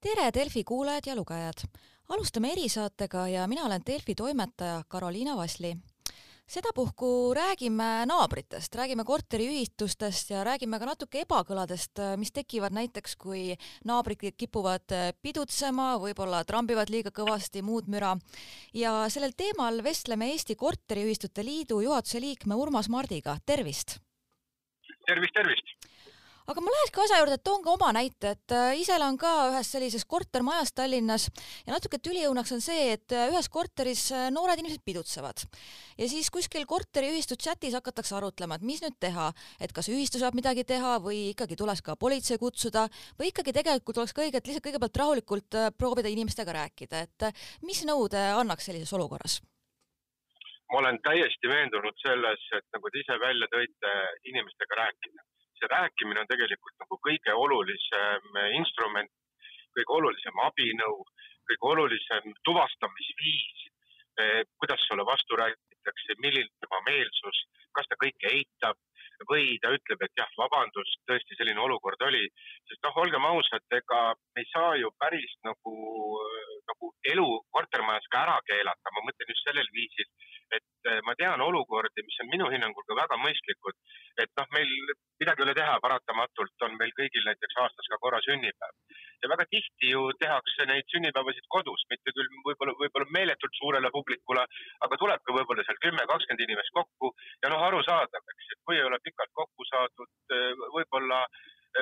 tere, Delfi kuulajad ja lugejad! alustame erisaatega ja mina olen Delfi toimetaja Karoliina Vasli. sedapuhku räägime naabritest, räägime korteriühitustest ja räägime ka natuke ebakõladest, mis tekivad näiteks, kui naabrid kipuvad pidutsema, võib-olla trambivad liiga kõvasti muud müra. ja sellel teemal vestleme Eesti Korteriühistute Liidu juhatuse liikme Urmas Mardiga, tervist! tervist, tervist! Aga ma läheks ka asja juurde, et toon ka oma näite, et äh, ise elan ka ühes sellises kortermajas Tallinnas ja natuke tüliõunaks on see, et äh, ühes korteris äh, noored inimesed pidutsevad ja siis kuskil korteriühistu chatis hakatakse arutlema, et mis nüüd teha, et kas ühistu saab midagi teha või ikkagi tuleks ka politsei kutsuda või ikkagi tegelikult oleks ka õige, et lihtsalt kõigepealt rahulikult proovida inimestega rääkida, et mis nõu te annaks sellises olukorras? ma olen täiesti veendunud selles, et nagu te ise välja tõite, inimestega rääkida see rääkimine on tegelikult nagu kõige olulisem instrument, kõige olulisem abinõu, kõige olulisem tuvastamisviis, eh, kuidas sulle vastu räägitakse, milline tema meelsus, kas ta kõike eitab või ta ütleb, et jah, vabandust, tõesti selline olukord oli. sest noh, olgem ausad, ega ei saa ju päris nagu, nagu elu kortermajas ka ära keelata, ma mõtlen just sellel viisil, et eh, ma tean olukordi, mis on minu hinnangul ka väga mõistlikud, et noh, meil midagi ei ole teha, paratamatult on meil kõigil näiteks aastas ka korra sünnipäev. ja väga tihti ju tehakse neid sünnipäevasid kodus, mitte küll võib-olla, võib-olla meeletult suurele publikule, aga tulebki võib-olla seal kümme, kakskümmend inimest kokku ja noh, arusaadav, eks, et kui ei ole pikalt kokku saadud, võib-olla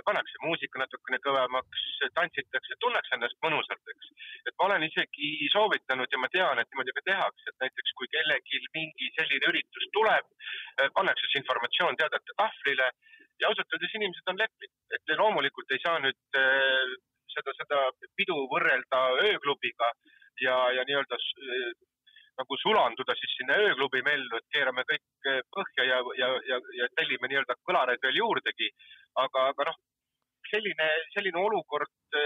pannakse muusika natukene kõvemaks, tantsitakse, tunneks ennast mõnusalt, eks. et ma olen isegi soovitanud ja ma tean, et niimoodi ka tehakse, et näiteks kui kellelgi mingi selline üritus tuleb, pannakse see informatsioon teadete tahvlile ja ausalt öeldes inimesed on leppinud, et loomulikult ei saa nüüd äh, seda, seda pidu võrrelda ööklubiga ja, ja nii-öelda nagu sulanduda siis sinna ööklubi mellu, et keerame kõik põhja ja, ja, ja, ja tellime nii-öelda kõlareid veel juurdegi. aga, aga noh, selline, selline olukord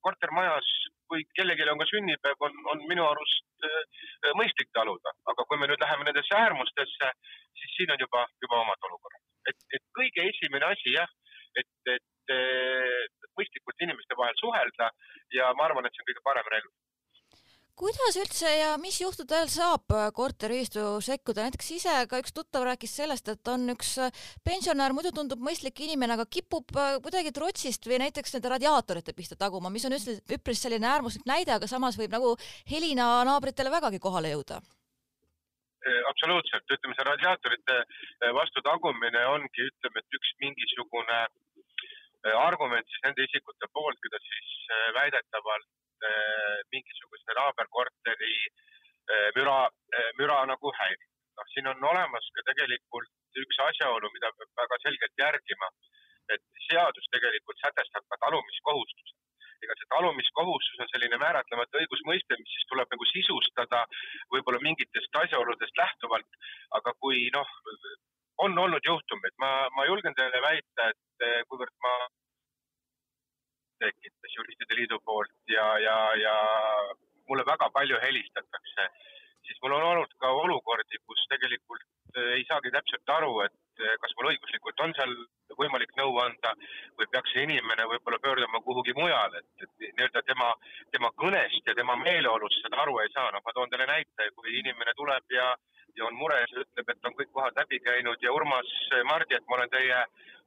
kortermajas, kui kellelgi on ka sünnipäev, on, on minu arust eh, mõistlik taluda, aga kui me nüüd läheme nendesse äärmustesse, siis siin on juba, juba omad olukorrad. et, et kõige esimene asi jah, et, et mõistlikult inimeste vahel suhelda ja ma arvan, et see on kõige parem relv kuidas üldse ja mis juhtudel saab äh, korteriühistu sekkuda, näiteks ise ka üks tuttav rääkis sellest, et on üks äh, pensionär, muidu tundub mõistlik inimene, aga kipub äh, kuidagi trotsist või näiteks nende radiaatorite pihta taguma, mis on üldse üpris selline äärmuslik näide, aga samas võib nagu helina naabritele vägagi kohale jõuda. Absoluutselt, ütleme see radiaatorite vastu tagumine ongi, ütleme, et üks mingisugune argument siis nende isikute poolt, keda siis väidetavalt mingisuguse naaberkorteri äh, müra, äh, müra nagu häirib. noh, siin on olemas ka tegelikult üks asjaolu, mida peab väga selgelt järgima, et seadus tegelikult sätestab ka talumiskohustuse. ega see talumiskohustus on selline määratlemata õigusmõiste, mis siis tuleb nagu sisustada võib-olla mingitest asjaoludest lähtuvalt, aga kui noh, on olnud juhtumeid, ma, ma julgen teile väita, et kuivõrd ma tekitas Juristide Liidu poolt ja, ja, ja mulle väga palju helistatakse, siis mul on olnud ka olukordi, kus tegelikult eh, ei saagi täpselt aru, et eh, kas mul õiguslikult on seal võimalik nõu anda või peaks see inimene võib-olla pöörduma kuhugi mujale, et, et nii-öelda tema, tema kõnest ja tema meeleolust seda aru ei saa. noh, ma toon teile näite, kui inimene tuleb ja, ja on mures, ütleb, et on kõik kohad läbi käinud ja Urmas Mardi, et ma olen teie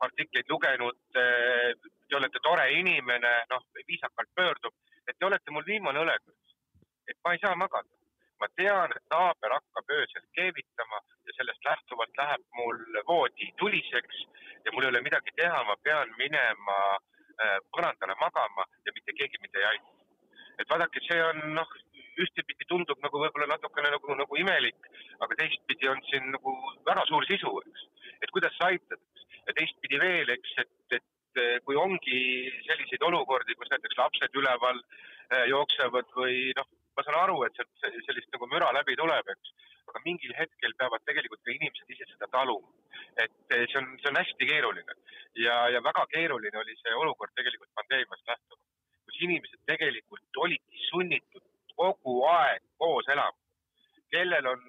artikleid lugenud, te olete tore inimene, noh, viisakalt pöördub, et te olete mul viimane õlekõrs. Et ma ei saa magada. ma tean, et naaber hakkab öösel keevitama ja sellest lähtuvalt läheb mul voodi tuliseks ja mul ei ole midagi teha, ma pean minema äh, põrandale magama ja mitte keegi mind ei aita. et vaadake, see on noh, ühtepidi tundub nagu võib-olla natukene nagu, nagu imelik, aga teistpidi on siin nagu väga suur sisu, eks. et kuidas sa aitad, eks. ja teistpidi veel, eks, et, et Eh, kui ongi selliseid olukordi, kus näiteks lapsed üleval eh, jooksevad või noh, ma saan aru, et sealt sellist nagu müra läbi tuleb, eks, aga mingil hetkel peavad tegelikult ka inimesed ise seda taluma. et eh, see on, see on hästi keeruline ja, ja väga keeruline oli see olukord tegelikult pandeemiast lähtuvalt, kus inimesed tegelikult olidki sunnitud kogu aeg koos elama. kellel on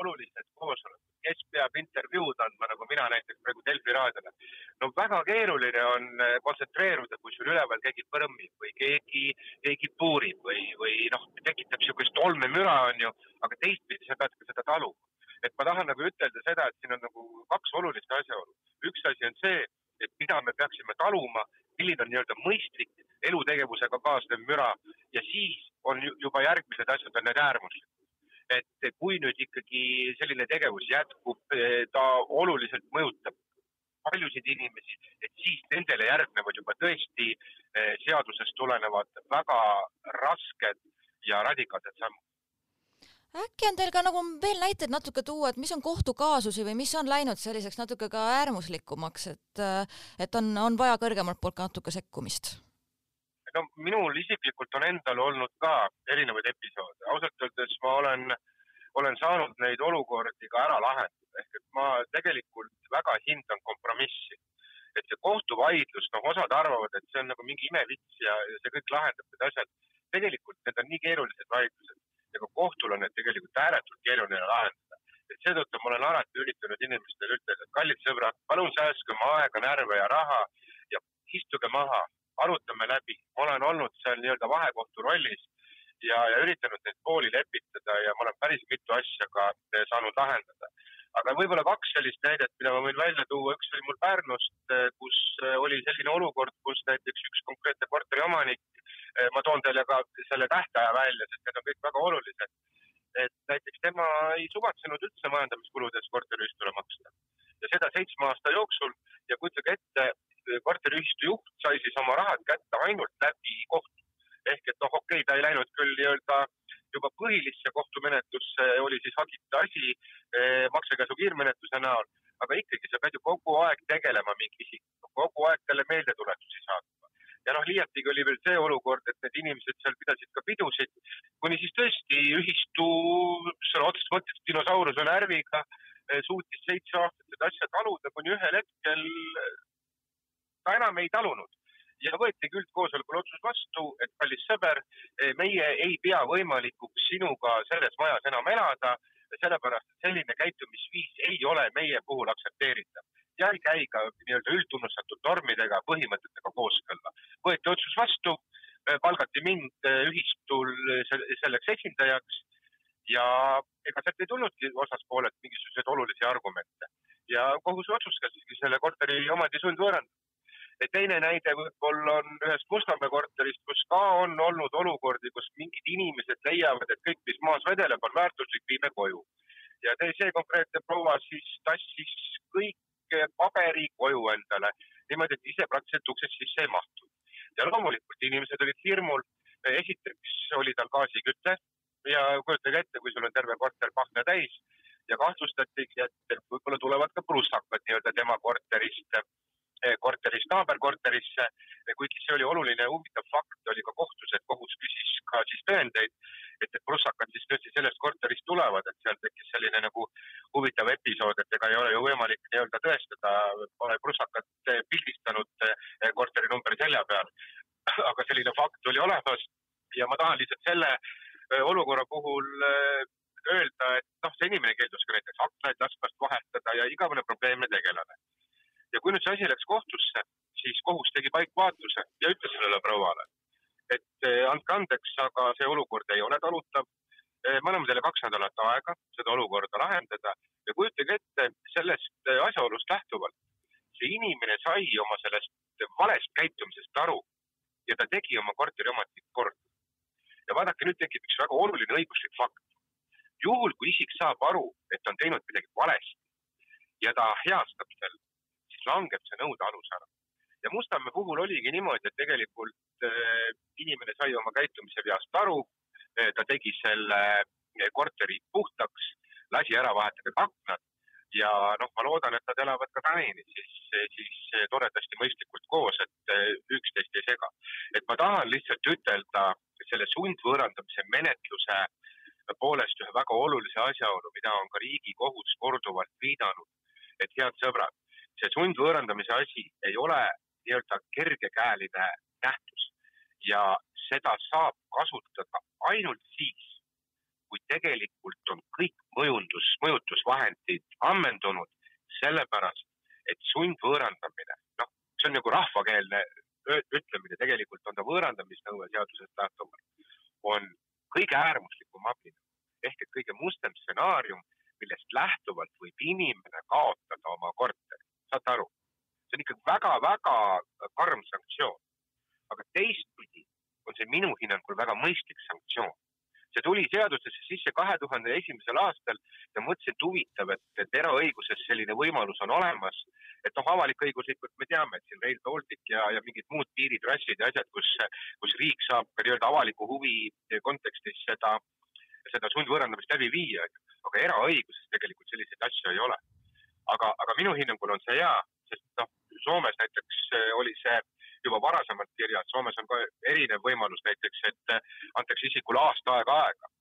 olulised koosolekud, kes peab intervjuud andma, nagu mina näiteks praegu Delfi raadiole. no väga keeruline on äh, kontsentreeruda, kui sul üleval keegi põrmib või keegi, keegi puurib või, või noh, tekitab niisugust olmemüra, on ju, aga teistpidi sa pead ka seda taluma. et ma tahan nagu ütelda seda, et siin on nagu kaks olulist asjaolu. üks asi on see, et mida me peaksime taluma, milline on nii-öelda mõistlik elutegevusega kaasnev müra ja siis on juba järgmised asjad on need äärmuslikud et kui nüüd ikkagi selline tegevus jätkub, ta oluliselt mõjutab paljusid inimesi, et siis nendele järgnevad juba tõesti eh, seadusest tulenevad väga rasked ja radikaalsed sammud äkki on teil ka nagu veel näiteid natuke tuua, et mis on kohtukaasusi või mis on läinud selliseks natuke ka äärmuslikumaks, et, et on, on vaja kõrgemalt poolt ka natuke sekkumist? No minul isiklikult on endal olnud ka erinevaid episoode, ausalt öeldes ma olen, olen saanud neid olukordi ka ära lahendada, ehk et ma tegelikult väga hindan kompromissi. et see kohtuvaidlus, noh, osad arvavad, et see on nagu mingi imevits ja, ja see kõik lahendab need asjad. tegelikult need on nii keerulised vaidlused ja ka kohtul on need tegelikult ääretult keeruline lahendada. et seetõttu ma olen alati üritanud inimestele ütelda, et kallid sõbrad, palun säästke oma aega, närve ja raha ja istuge maha, arutame läbi. ma olen olnud seal nii-öelda vahekohtu rollis ja, ja üritanud neid pooli lepitada ja ma olen päris mitu asja ka eh, saanud lahendada. aga võib-olla kaks sellist näidet, mida ma võin välja tuua, üks oli mul Pärnust, eh, kus eh, oli selline olukord, kus näiteks üks konkreetne korteriomanik, ma toon teile ka selle tähtaja välja, sest need on kõik väga olulised. et näiteks tema ei suvatsenud üldse majandamiskuludes korteriühistule maksta ja seda seitsme aasta jooksul ja kujutage ette, korteriühistu juht sai siis oma rahad kätte ainult läbi kohtu. ehk et noh, okei okay,, ta ei läinud küll nii-öelda juba põhilisse kohtumenetlusse, oli siis hagita asi eh, maksekäsu kiirmenetluse näol, aga ikkagi sa pead ju kogu aeg tegelema mingi isikuga, kogu aeg talle meeldetuletusi saatma. ja noh, liiatigi oli veel see olukord, et need inimesed seal pidasid ka pidusid, kuni siis tõesti ühistu sõna otseses mõttes dinosauruse närviga eh, suutis seitse aastat seda asja taluda, kuni ühel hetkel ta enam ei talunud. Ja võetigi üldkoosolekul otsus vastu, et kallis sõber, meie ei pea võimalikuks sinuga selles majas enam elada, sellepärast et selline käitumisviis ei ole meie puhul aktsepteeritav. Ja ei käi ka nii-öelda üldtunnustatud normidega, põhimõtetega kooskõlla. võeti otsus vastu, palgati mind ühistul selleks esindajaks ja ega sealt ei tulnudki vastaspoolelt mingisuguseid olulisi argumente. Ja kohus otsustaski selle korteri omandi sundvõõrandada teine näide võib-olla on ühest Mustamäe korterist, kus ka on olnud olukordi, kus mingid inimesed leiavad, et kõik, mis maas vedeleb, on väärtuslik, viime koju. ja see konkreetne proua siis tassis kõik paberi koju endale, niimoodi, et ise praktiliselt uksest sisse ei mahtunud. ja loomulikult inimesed olid hirmul. esiteks oli tal gaasiküte ja kujutage ette, kui sul on terve korter pahna täis ja kahtlustatigi, et võib-olla tulevad ka prussakad nii-öelda tema korterist korterist naaberkorterisse, kuigi see oli oluline ja huvitav fakt, oli ka kohtus, et kohus küsis ka siis tõendeid, et need prussakad siis tõesti sellest korterist tulevad, et seal tekkis selline nagu huvitav episood, et ega ei ole ju võimalik nii-öelda tõestada, pole prussakat pildistanud eh, korteri numbri selja peal. aga selline fakt oli olemas ja ma tahan lihtsalt selle eh, olukorra puhul öelda, et noh, see inimene keeldus ka näiteks aknaid laskmast vahetada ja igavene probleemne tegelane ja kui nüüd see asi läks kohtusse, siis kohus tegi paikvaatluse ja ütles sellele prouale, et eh, andke andeks, aga see olukord ei ole talutav. Eh, me anname teile kaks nädalat aega seda olukorda lahendada ja kujutage ette sellest eh, asjaolust lähtuvalt, see inimene sai oma sellest valest käitumisest aru ja ta tegi oma korteri omandik korda. ja vaadake, nüüd tekib üks väga oluline õiguslik fakt. juhul, kui isik saab aru, et on teinud midagi valesti ja ta heastab selle, langeb see nõudealus ära. ja Mustamäe puhul oligi niimoodi, et tegelikult äh, inimene sai oma käitumise veast aru, äh, ta tegi selle äh, korteri puhtaks, lasi ära vahetada aknad ja noh, ma loodan, et nad elavad ka tänini siis, siis toredasti mõistlikult koos, et üksteist ei sega. et ma tahan lihtsalt ütelda selle sundvõõrandamise menetluse poolest ühe väga olulise asjaolu, mida on ka Riigikohus korduvalt viidanud, et head sõbrad, sundvõõrandamise asi ei ole nii-öelda kergekäeline nähtus ja seda saab kasutada ainult siis, kui tegelikult on kõik mõjundus, mõjutusvahendid ammendunud, sellepärast et sundvõõrandamine, noh, see on nagu rahvakeelne ütlemine, tegelikult on ta võõrandamisnõue seadusest lähtuvalt, on kõige äärmuslikum abi ehk et kõige mustem stsenaarium, millest lähtuvalt võib inimene kaotada oma korteri. Saate aru? see on ikka väga-väga karm sanktsioon. aga teistpidi on see minu hinnangul väga mõistlik sanktsioon see tuli seadusesse sisse kahe tuhande esimesel aastal ja mõtlesin, et huvitav, et, et eraõiguses selline võimalus on olemas. et noh, avalik-õiguslikult me teame, et siin Rail Baltic ja, ja mingid muud piiritrassid ja asjad, kus, kus riik saab nii-öelda avaliku huvi kontekstis seda, seda sundvõõrandamist läbi viia, aga eraõiguses tegelikult selliseid asju ei ole. Aga, aga minu hinnangul on see hea, sest noh, Soomes näiteks oli see juba varasemalt kirjas, Soomes on ka erinev võimalus näiteks, et äh, antakse isikule aasta aega aega.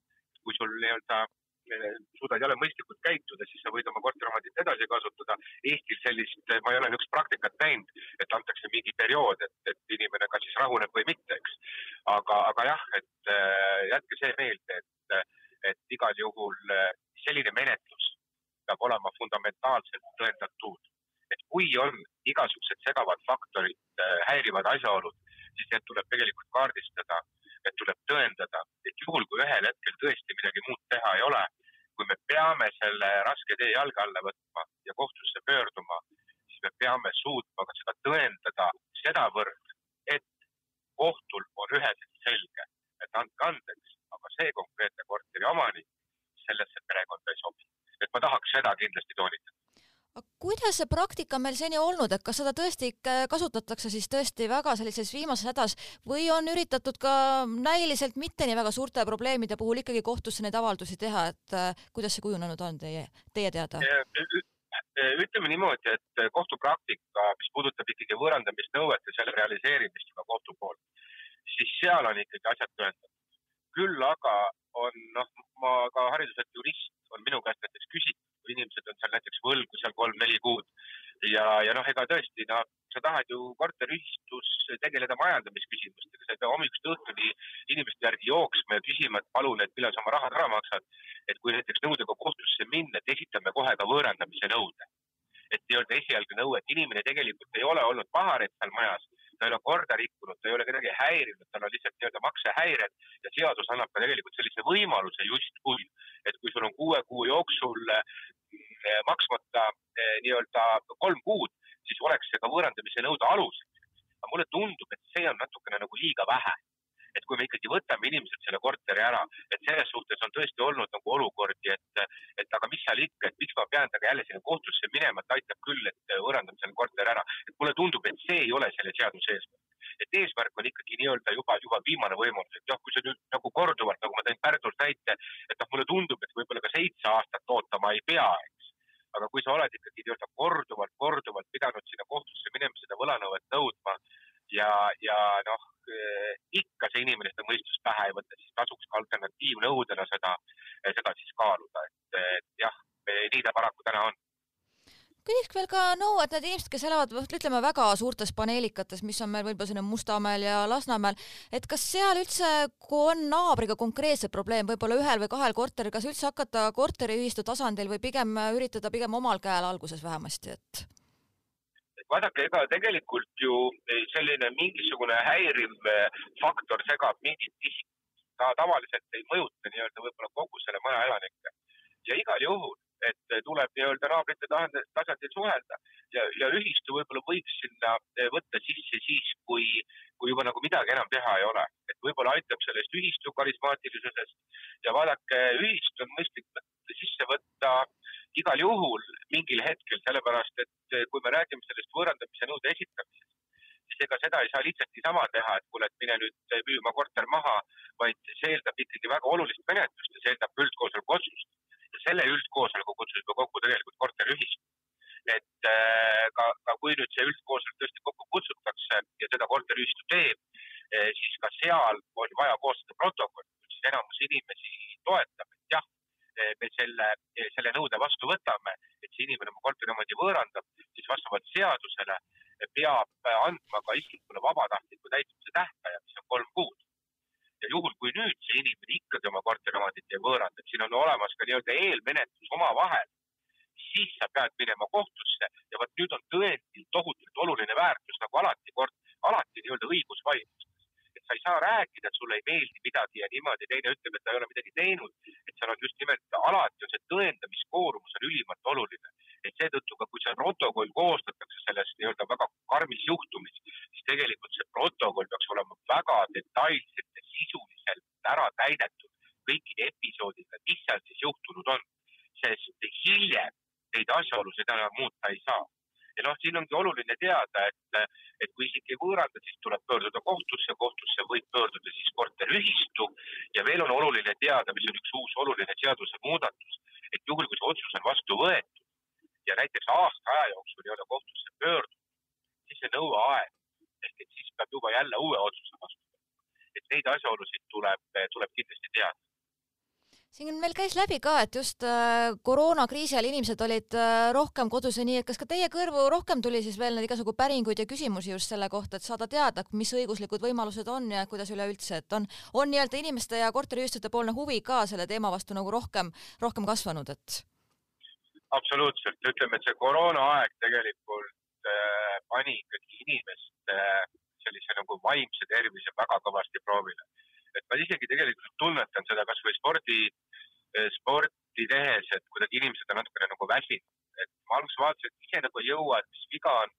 kui sul nii-öelda äh, suudad jälle mõistlikult käituda, siis sa võid oma korteriomandit edasi kasutada. Eestil sellist, ma ei ole niisugust praktikat näinud, et antakse mingi periood, et, et inimene kas siis rahuneb või mitte, eks. aga, aga jah, et äh, jätke see meelde, et, et igal juhul selline menetlus peab olema fundamentaalselt tõendatud et kui on igasugused segavad faktorid, äh, häirivad asjaolud, siis need tuleb tegelikult kaardistada, need tuleb tõendada, et juhul, kui ühel hetkel tõesti midagi muud teha ei ole, kui me peame selle raske tee jalge alla võtma ja kohtusse pöörduma, siis me peame suutma ka seda tõendada sedavõrd, et kohtul on üheselt selge, et andke andeks, aga see konkreetne korteri omanik sellesse perekonda ei sobi. Et ma tahaks seda kindlasti toonitada kuidas see praktika meil seni olnud, et kas seda tõesti kasutatakse siis tõesti väga sellises viimases hädas või on üritatud ka näiliselt mitte nii väga suurte probleemide puhul ikkagi kohtusse neid avaldusi teha, et äh, kuidas see kujunenud on teie, teie teada? ütleme niimoodi, et kohtupraktika, mis puudutab ikkagi võõrandamisnõuet ja selle realiseerimist juba kohtu poolt, siis seal on ikkagi asjad tõendatud. küll aga on, noh, ma ka hariduselt jurist, on minu käest näiteks küsitud, kui inimesed on seal näiteks võlgu seal kolm-neli kuud ja, ja noh, ega tõesti, no sa tahad ju korteriühistus tegeleda majandamisküsimustega, sa ei pea hommikust õhtuni inimeste järgi jooksma ja küsima, et palun, et millal sa oma rahad ära maksad. et kui näiteks nõudega kohtusse minna, et esitame kohe ka võõrandamise nõude. et nii-öelda esialgne nõue, et inimene tegelikult ei ole olnud paharet seal majas, ta ei ole korda rikkunud, ta ei ole kedagi häirinud, tal on lihtsalt nii-öelda maksehäired ja seadus annab ka tegelikult sellise võimaluse justkui, et kui sul on kuue kuu jooksul Eh, maksmata eh, nii-öelda kolm kuud, siis oleks see ka võõrandamise nõude aluseks. aga mulle tundub, et see on natukene nagu liiga vähe. Et kui me ikkagi võtame inimeselt selle korteri ära, et selles suhtes on tõesti olnud nagu olukordi, et, et aga mis seal ikka, et miks ma pean temaga jälle sinna kohtusse minema, et aitab küll, et võõrandame selle korteri ära. et mulle tundub, et see ei ole selle seaduse eesmärk et eesmärk on ikkagi nii-öelda juba, juba viimane võimalus, et jah, kui sa nüüd nagu korduvalt, nagu ma tõin Pärnult näite, et noh, mulle tundub, et võib-olla ka seitse aastat ootama ei pea, aga kui sa oled ikkagi nii-öelda korduvalt, korduvalt pidanud sinna kohtusse minema, seda võlanõuet nõudma ja, ja noh, eh, ikka see inimene seda mõistust pähe ei võta, siis tasuks ka alternatiivnõudena seda, seda siis kaaluda, et, et jah, nii ta paraku täna on küsiks veel ka nõu, et need inimesed, kes elavad, ütleme väga suurtes paneelikates, mis on meil võib-olla selline Mustamäel ja Lasnamäel, et kas seal üldse, kui on naabriga konkreetselt probleem, võib-olla ühel või kahel korteril, kas üldse hakata korteriühistu tasandil või pigem üritada pigem omal käel alguses vähemasti, et? Vaadake, ega tegelikult ju selline mingisugune häiriv faktor segab mingit isikut, ta tavaliselt ei mõjuta nii-öelda võib-olla kogu selle maja elanikke. Ja igal juhul et tuleb nii-öelda naabrite tasandil suhelda ja, ja ühistu võib-olla võiks sinna eh, võtta sisse siis, kui, kui juba nagu midagi enam teha ei ole. et võib-olla aitab sellest ühistu karismaatilisusest. Ja vaadake, ühist on mõistlik sisse võtta igal juhul mingil hetkel, sellepärast et kui me räägime sellest võõrandamise nõude esitamisest, siis ega seda ei saa lihtsalt niisama teha, et kuule, et mine nüüd müü oma korter maha, vaid see eeldab ikkagi väga olulist menetlust ja see eeldab üldkoosoleku otsust selle üldkoosoleku kutsusime kokku tegelikult korteriühistu. et äh, ka, ka kui nüüd see üldkoosolek tõesti kokku kutsutakse ja seda korteriühistu teeb, äh, siis ka seal on vaja koostada protokoll, siis enamus inimesi toetab, et jah, äh, me selle, selle nõude vastu võtame, et see inimene oma korteriomandi võõrandab, siis vastavalt seadusele peab andma ka isikule vabatahtliku täitmise tähtaja, mis on kolm kuud ja juhul, kui nüüd see inimene ikkagi oma korteriomandit ei võõranda, sa pead minema kohtusse ja vot nüüd on tõendil tohutult oluline väärtus nagu alati kord, alati nii-öelda õigusvaidlustes. et sa ei saa rääkida, meeldi midagi ja niimoodi, teine ütleb, et ta ei ole midagi teinud. et seal on just nimelt alati on see tõendamiskoormus on ülimalt oluline. et seetõttu ka, kui see protokoll koostatakse selles nii-öelda väga karmis juhtumis, siis tegelikult see protokoll peaks olema väga detailselt ja sisuliselt ära täidetud kõikide episoodidega, mis seal siis juhtunud on. sest hiljem neid asjaolusid enam muuta ei saa. Ja noh, siin ongi oluline teada, et, et kui isik ei võõranda, siis tuleb pöörduda kohtusse, kohtusse võib pöörduda siis korteriühistu ja veel on oluline teada, mis on üks uus oluline seadusemuudatus, et juhul, kui see otsus on vastu võetud ja näiteks aasta aja jooksul ei ole kohtusse pöördunud, siis see nõuaeg ehk et siis peab juba jälle uue otsuse vastu võtma. et neid asjaolusid tuleb, tuleb kindlasti teada siin meil käis läbi ka, et just äh, koroonakriisi ajal inimesed olid äh, rohkem kodus ja nii, et kas ka teie kõrvu rohkem tuli siis veel neid igasugu päringuid ja küsimusi just selle kohta, et saada teada, mis õiguslikud võimalused on ja kuidas üleüldse, et on, on nii-öelda inimeste ja korteriühistute poolne huvi ka selle teema vastu nagu rohkem, rohkem kasvanud, et? absoluutselt, ütleme, et see koroonaaeg tegelikult äh, pani ikkagi inimeste äh, sellise nagu vaimse tervise väga kõvasti proovile et ma isegi tegelikult tunnetan seda kasvõi spordi sporti tehes, et kuidagi inimesed on natukene nagu väsinud. et ma alguses vaatasin, et ise nagu ei jõua, et mis viga on.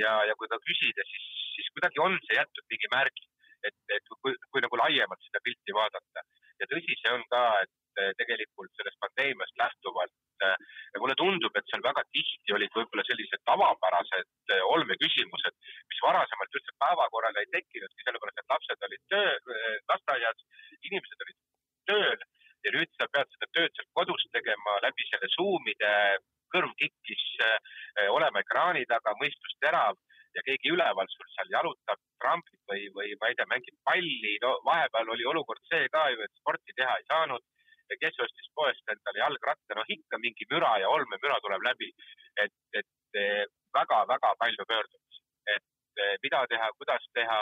ja, ja kui ka küsida, siis, siis kuidagi on see jätnud mingi märgi, et, et kui, kui nagu laiemalt seda pilti vaadata. ja tõsi see on ka, et eh, tegelikult sellest pandeemiast lähtuvalt ja eh, mulle tundub, et seal väga tihti olid võib-olla sellised tavapärased olmeküsimused, mis varasemalt üldse päevakorral ei tekkinudki, sellepärast et lapsed olid töö, lasteaias, inimesed olid tööl ja nüüd sa pead seda tööd seal kodus tegema läbi selle Zoomide, kõrv kikkis äh, olema ekraani taga, mõistus terav ja keegi üleval sul seal jalutab, trampib või, või ma ei tea, mängib palli, no vahepeal oli olukord see ka ju, et sporti teha ei saanud. kes ostis poest endale jalgratta, noh ikka mingi müra ja olmemüra tuleb läbi. et, et väga-väga palju pöördumisi, et mida teha, kuidas teha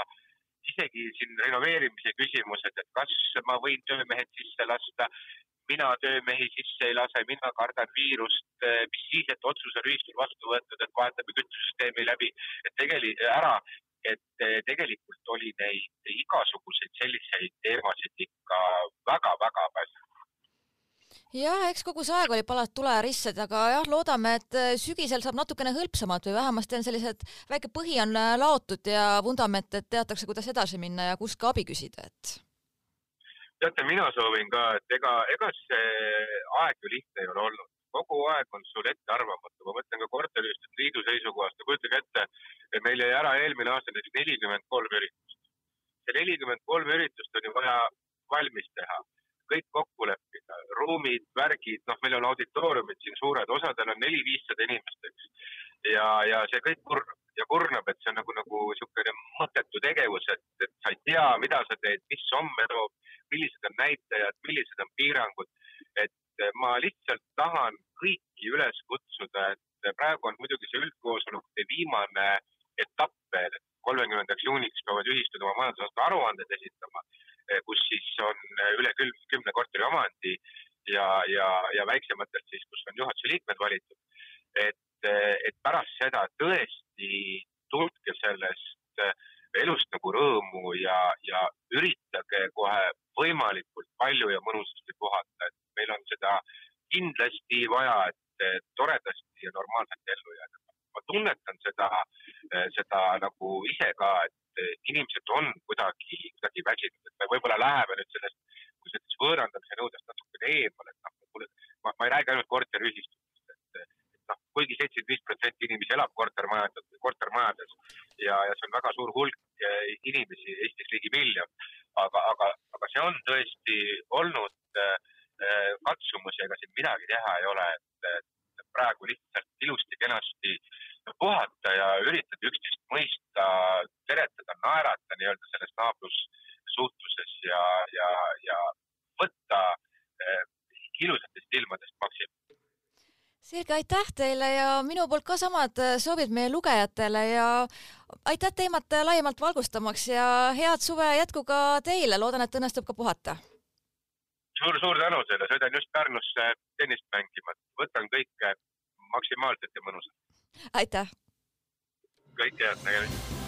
isegi siin renoveerimise küsimused, et kas ma võin töömehed sisse lasta, mina töömehi sisse ei lase, mina kardan viirust, mis siis, et otsus on ühistul vastu võetud, et vahetame kütusesüsteemi läbi, et tegeli-, ära, et tegelikult oli neid igasuguseid selliseid teemasid ikka väga-väga palju jah, eks kogu see aeg oli palat tule ja ristsed, aga jah, loodame, et äh, sügisel saab natukene hõlpsamalt või vähemasti on sellised, väike põhi on laotud ja vundament, et teatakse, kuidas edasi minna ja kust ka abi küsida, et. Teate, mina soovin ka, et ega, ega see aeg ju lihtne ei ole olnud. Kogu aeg on sul ettearvamatu, ma mõtlen ka korteriühistute liidu seisukohast, kujutage ette, et meil jäi ära eelmine aasta näiteks nelikümmend kolm üritust. see nelikümmend kolm üritust on ju vaja valmis teha. Kõik kokku leppida, ruumid, värgid, noh, meil on auditooriumid siin suured, osadel on neli-viissada inimest, eks. ja, ja see kõik kurnab ja kurnab, et see on nagu, nagu niisugune mõttetu tegevus, et, et sa ei tea, mida sa teed, mis homme toob, millised on näitajad, millised on piirangud. et ma lihtsalt tahan kõiki üles kutsuda, et praegu on muidugi see üldkoosolekute viimane etapp veel, et kolmekümnendaks juuniks peavad ühistud oma majandusaasta aruanded esitama Eh, kus siis on eh, üle kümne korteri omandi ja, ja, ja väiksematelt siis, kus on juhatuse liikmed valitud. et, eh, et pärast seda tõesti tundke sellest elust nagu rõõmu ja, ja üritage kohe võimalikult palju ja mõnusasti puhata, et meil on seda kindlasti vaja, et toredasti ja normaalselt ellu jääda. ma tunnetan seda, seda nagu ise ka, et inimesed on kuidagi, kuidagi väsinud, et me võib-olla läheme nüüd sellest, kui sellest võõrandamise nõudest natukene eemale, et noh, kuule, ma, ma ei räägi ainult korteriühistutest, et, et noh, kuigi seitsekümmend viis protsenti inimesi elab kortermajades, kortermajades ja, ja see on väga suur hulk inimesi, Eestis ligi miljon, aga, aga, aga see on tõesti olnud äh, katsumus ja ega siin midagi teha ei ole, et, praegu lihtsalt ilusti-kenasti puhata ja üritada üksteist mõista, teretada, naerata nii-öelda selles naabrussuhtluses ja, ja, ja võtta eh, ilusatest ilmadest maksimum. selge, aitäh teile ja minu poolt ka samad eh, soovid meie lugejatele ja aitäh teemat laiemalt valgustamaks ja head suve jätku ka teile, loodan, et õnnestub ka puhata suur-suur tänu teile, sõidan just Pärnusse tennist mängima, võtan kõike maksimaalselt ja mõnusalt. aitäh! kõike head, nägemist!